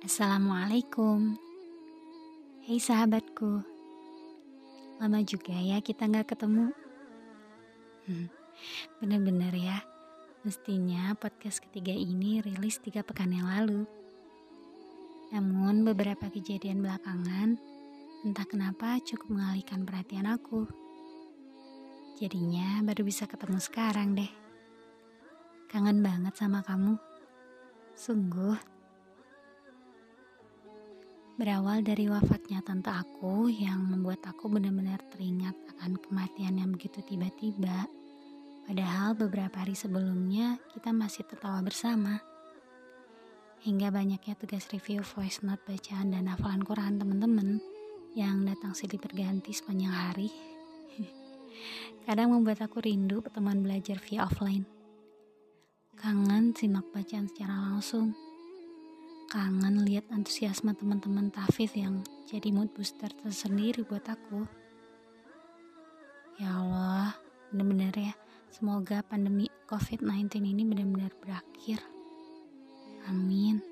Assalamualaikum. Hei sahabatku. Lama juga ya kita nggak ketemu. Hmm, Bener-bener ya. Mestinya podcast ketiga ini rilis tiga pekan yang lalu. Namun beberapa kejadian belakangan Entah kenapa cukup mengalihkan perhatian aku. Jadinya baru bisa ketemu sekarang deh. Kangen banget sama kamu. Sungguh Berawal dari wafatnya tante aku yang membuat aku benar-benar teringat akan kematian yang begitu tiba-tiba. Padahal beberapa hari sebelumnya kita masih tertawa bersama. Hingga banyaknya tugas review voice note bacaan dan hafalan Quran teman-teman yang datang silih berganti sepanjang hari. Kadang membuat aku rindu pertemuan belajar via offline. Kangen simak bacaan secara langsung kangen lihat antusiasme teman-teman Tafid yang jadi mood booster tersendiri buat aku. Ya Allah, benar-benar ya, semoga pandemi COVID-19 ini benar-benar berakhir. Amin.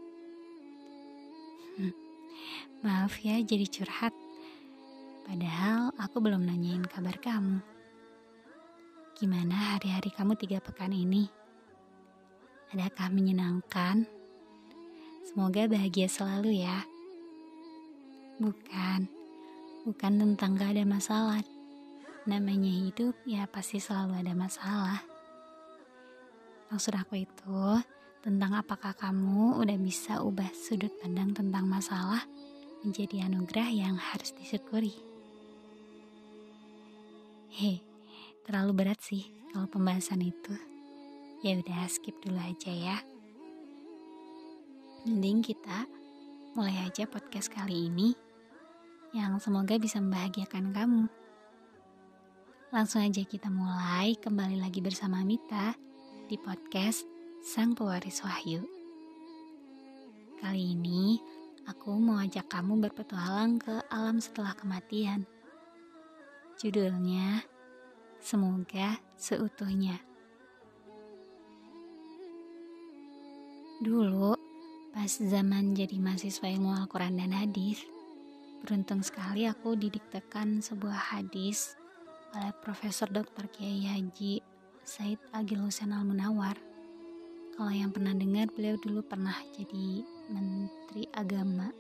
Hmm. Maaf ya jadi curhat. Padahal aku belum nanyain kabar kamu. Gimana hari-hari kamu tiga pekan ini? Adakah menyenangkan? Semoga bahagia selalu ya. Bukan, bukan tentang gak ada masalah. Namanya hidup ya pasti selalu ada masalah. Maksud aku itu tentang apakah kamu udah bisa ubah sudut pandang tentang masalah menjadi anugerah yang harus disyukuri. Hei, terlalu berat sih kalau pembahasan itu. Ya udah skip dulu aja ya. Mending kita mulai aja podcast kali ini yang semoga bisa membahagiakan kamu. Langsung aja kita mulai kembali lagi bersama Mita di podcast Sang Pewaris Wahyu. Kali ini aku mau ajak kamu berpetualang ke alam setelah kematian. Judulnya Semoga Seutuhnya. Dulu, Pas zaman jadi mahasiswa ilmu Al-Quran dan hadis, beruntung sekali aku didiktekan sebuah hadis oleh Profesor Dr. Kiai Haji Said Agil Hussein Al-Munawar. Kalau yang pernah dengar, beliau dulu pernah jadi Menteri Agama.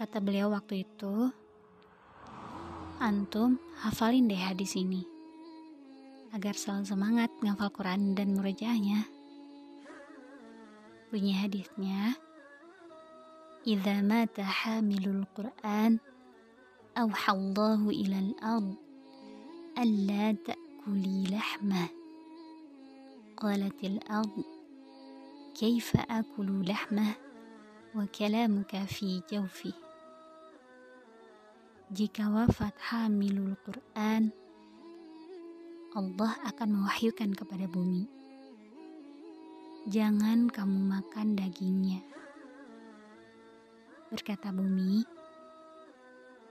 Kata beliau waktu itu, Antum hafalin deh hadis ini agar selalu semangat ngafal Quran dan murajahnya. Bunyi hadisnya, "Idza mata hamilul Qur'an, auhallahu ilal ard alla ta'kuli lahmah." Qalatil ard, "Kaifa akulu lahmah wa kalamuka fi jawfi?" Jika wafat hamilul Qur'an, Allah akan mewahyukan kepada bumi jangan kamu makan dagingnya. Berkata bumi,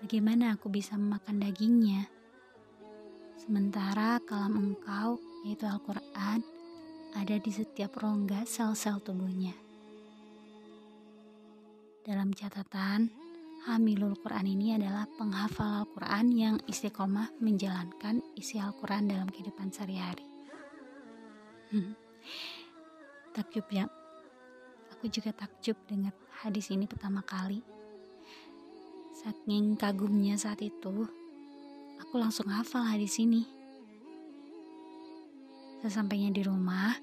bagaimana aku bisa memakan dagingnya? Sementara kalam engkau, yaitu Al-Quran, ada di setiap rongga sel-sel tubuhnya. Dalam catatan, Hamilul Quran ini adalah penghafal Al-Quran yang istiqomah menjalankan isi Al-Quran dalam kehidupan sehari-hari. Hmm. Takjub ya. Aku juga takjub dengar hadis ini pertama kali. Saking kagumnya saat itu, aku langsung hafal hadis ini. Sesampainya di rumah,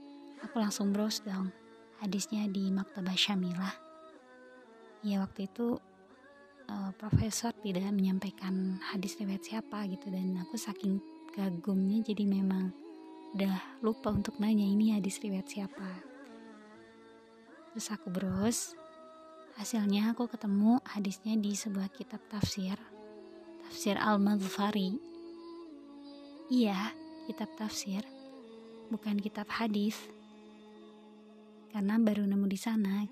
aku langsung browse dong hadisnya di Maktabah Syamilah. Ya waktu itu uh, profesor tidak menyampaikan hadis riwayat siapa gitu dan aku saking kagumnya jadi memang udah lupa untuk nanya ini hadis riwayat siapa Terus aku browse, hasilnya aku ketemu hadisnya di sebuah kitab tafsir, tafsir Al-Madfari. Iya, kitab tafsir, bukan kitab hadis. Karena baru nemu di sana.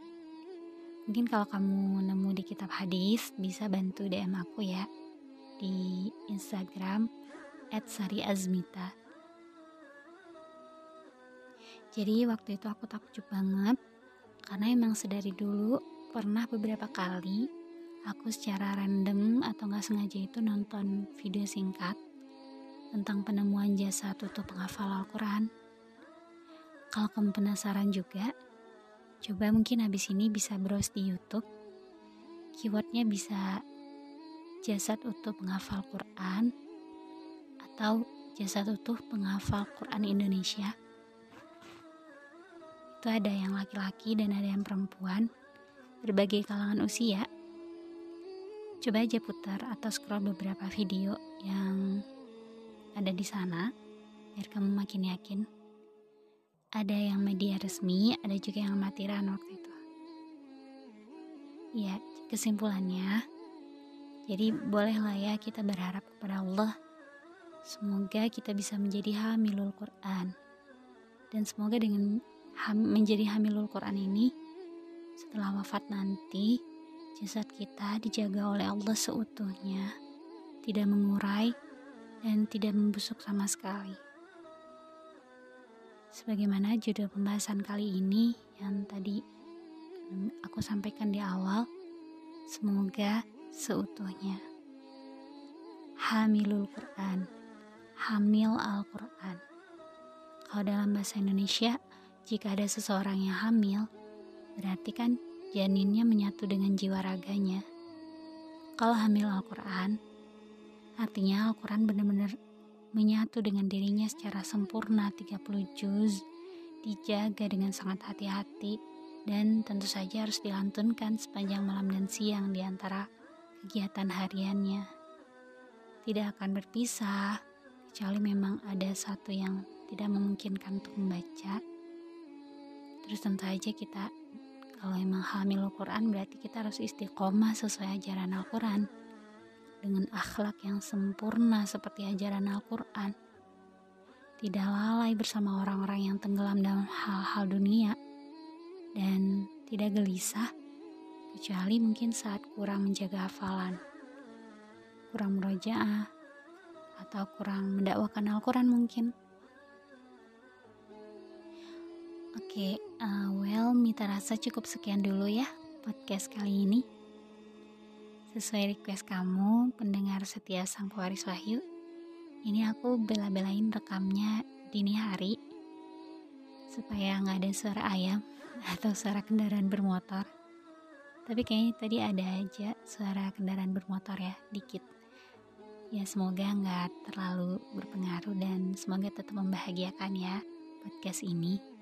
Mungkin kalau kamu nemu di kitab hadis, bisa bantu DM aku ya di Instagram @sariazmita. Jadi waktu itu aku takjub banget Karena emang sedari dulu pernah beberapa kali aku secara random atau nggak sengaja itu nonton video singkat tentang penemuan jasa tutup penghafal Al-Quran. Kalau kamu penasaran juga, coba mungkin habis ini bisa browse di YouTube. Keywordnya bisa jasad utuh penghafal Quran atau jasad utuh penghafal Quran Indonesia. Itu ada yang laki-laki dan ada yang perempuan, berbagai kalangan usia. Coba aja putar atau scroll beberapa video yang ada di sana biar kamu makin yakin. Ada yang media resmi, ada juga yang amatiran waktu itu. Ya, kesimpulannya, jadi bolehlah ya kita berharap kepada Allah. Semoga kita bisa menjadi hamilul Quran. Dan semoga dengan ham, menjadi hamilul Quran ini, setelah wafat nanti, jasad kita dijaga oleh Allah seutuhnya, tidak mengurai, dan tidak membusuk sama sekali. Sebagaimana judul pembahasan kali ini yang tadi aku sampaikan di awal, semoga seutuhnya. Hamilul Quran, hamil Al-Quran. Kalau dalam bahasa Indonesia, jika ada seseorang yang hamil, berarti kan janinnya menyatu dengan jiwa raganya. Kalau hamil Al-Quran, Artinya Al-Quran benar-benar menyatu dengan dirinya secara sempurna 30 juz, dijaga dengan sangat hati-hati, dan tentu saja harus dilantunkan sepanjang malam dan siang di antara kegiatan hariannya. Tidak akan berpisah, kecuali memang ada satu yang tidak memungkinkan untuk membaca. Terus tentu aja kita kalau emang hamil Al-Quran berarti kita harus istiqomah sesuai ajaran Al-Quran dengan akhlak yang sempurna seperti ajaran Al-Quran. Tidak lalai bersama orang-orang yang tenggelam dalam hal-hal dunia dan tidak gelisah kecuali mungkin saat kurang menjaga hafalan, kurang merojaah, atau kurang mendakwakan Al-Quran mungkin. Oke, okay, uh, well, Mita rasa cukup sekian dulu ya podcast kali ini. Sesuai request kamu, pendengar setia Sang Pewaris Wahyu, ini aku bela-belain rekamnya dini hari supaya nggak ada suara ayam atau suara kendaraan bermotor. Tapi kayaknya tadi ada aja suara kendaraan bermotor ya, dikit. Ya semoga nggak terlalu berpengaruh dan semoga tetap membahagiakan ya podcast ini.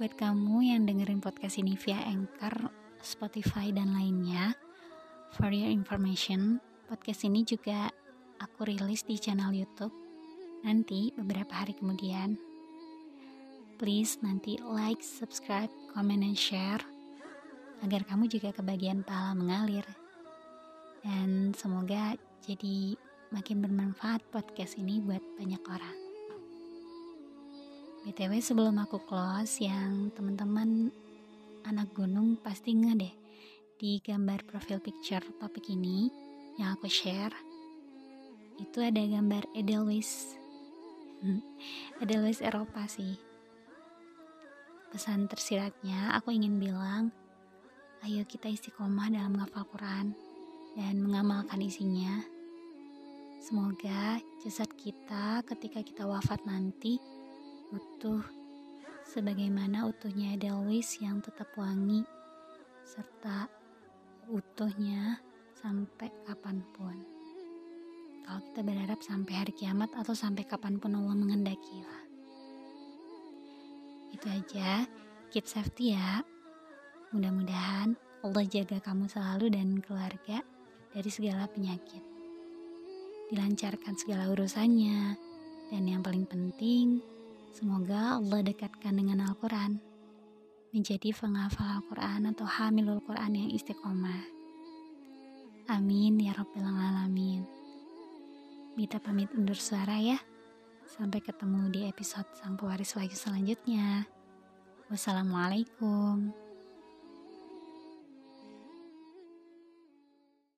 Buat kamu yang dengerin podcast ini via Anchor, Spotify, dan lainnya, For your information, podcast ini juga aku rilis di channel YouTube nanti beberapa hari kemudian. Please nanti like, subscribe, comment, and share agar kamu juga kebagian pahala mengalir. Dan semoga jadi makin bermanfaat podcast ini buat banyak orang. BTW sebelum aku close yang teman-teman anak gunung pasti nge deh di gambar profil picture topik ini yang aku share itu ada gambar Edelweiss. Edelweiss Eropa sih. Pesan tersiratnya aku ingin bilang ayo kita istiqomah dalam menghafal Quran dan mengamalkan isinya. Semoga jasad kita ketika kita wafat nanti utuh sebagaimana utuhnya Edelweiss yang tetap wangi serta utuhnya sampai kapan pun. Kalau kita berharap sampai hari kiamat atau sampai kapan pun Allah mengendaki lah. Itu aja. Keep safety ya. Mudah-mudahan Allah jaga kamu selalu dan keluarga dari segala penyakit. Dilancarkan segala urusannya. Dan yang paling penting, semoga Allah dekatkan dengan Al-Quran menjadi penghafal Al-Quran atau hamilul Quran yang istiqomah. Amin ya Rabbal Alamin. Mita pamit undur suara ya. Sampai ketemu di episode Sang Pewaris Wahyu selanjutnya. Wassalamualaikum.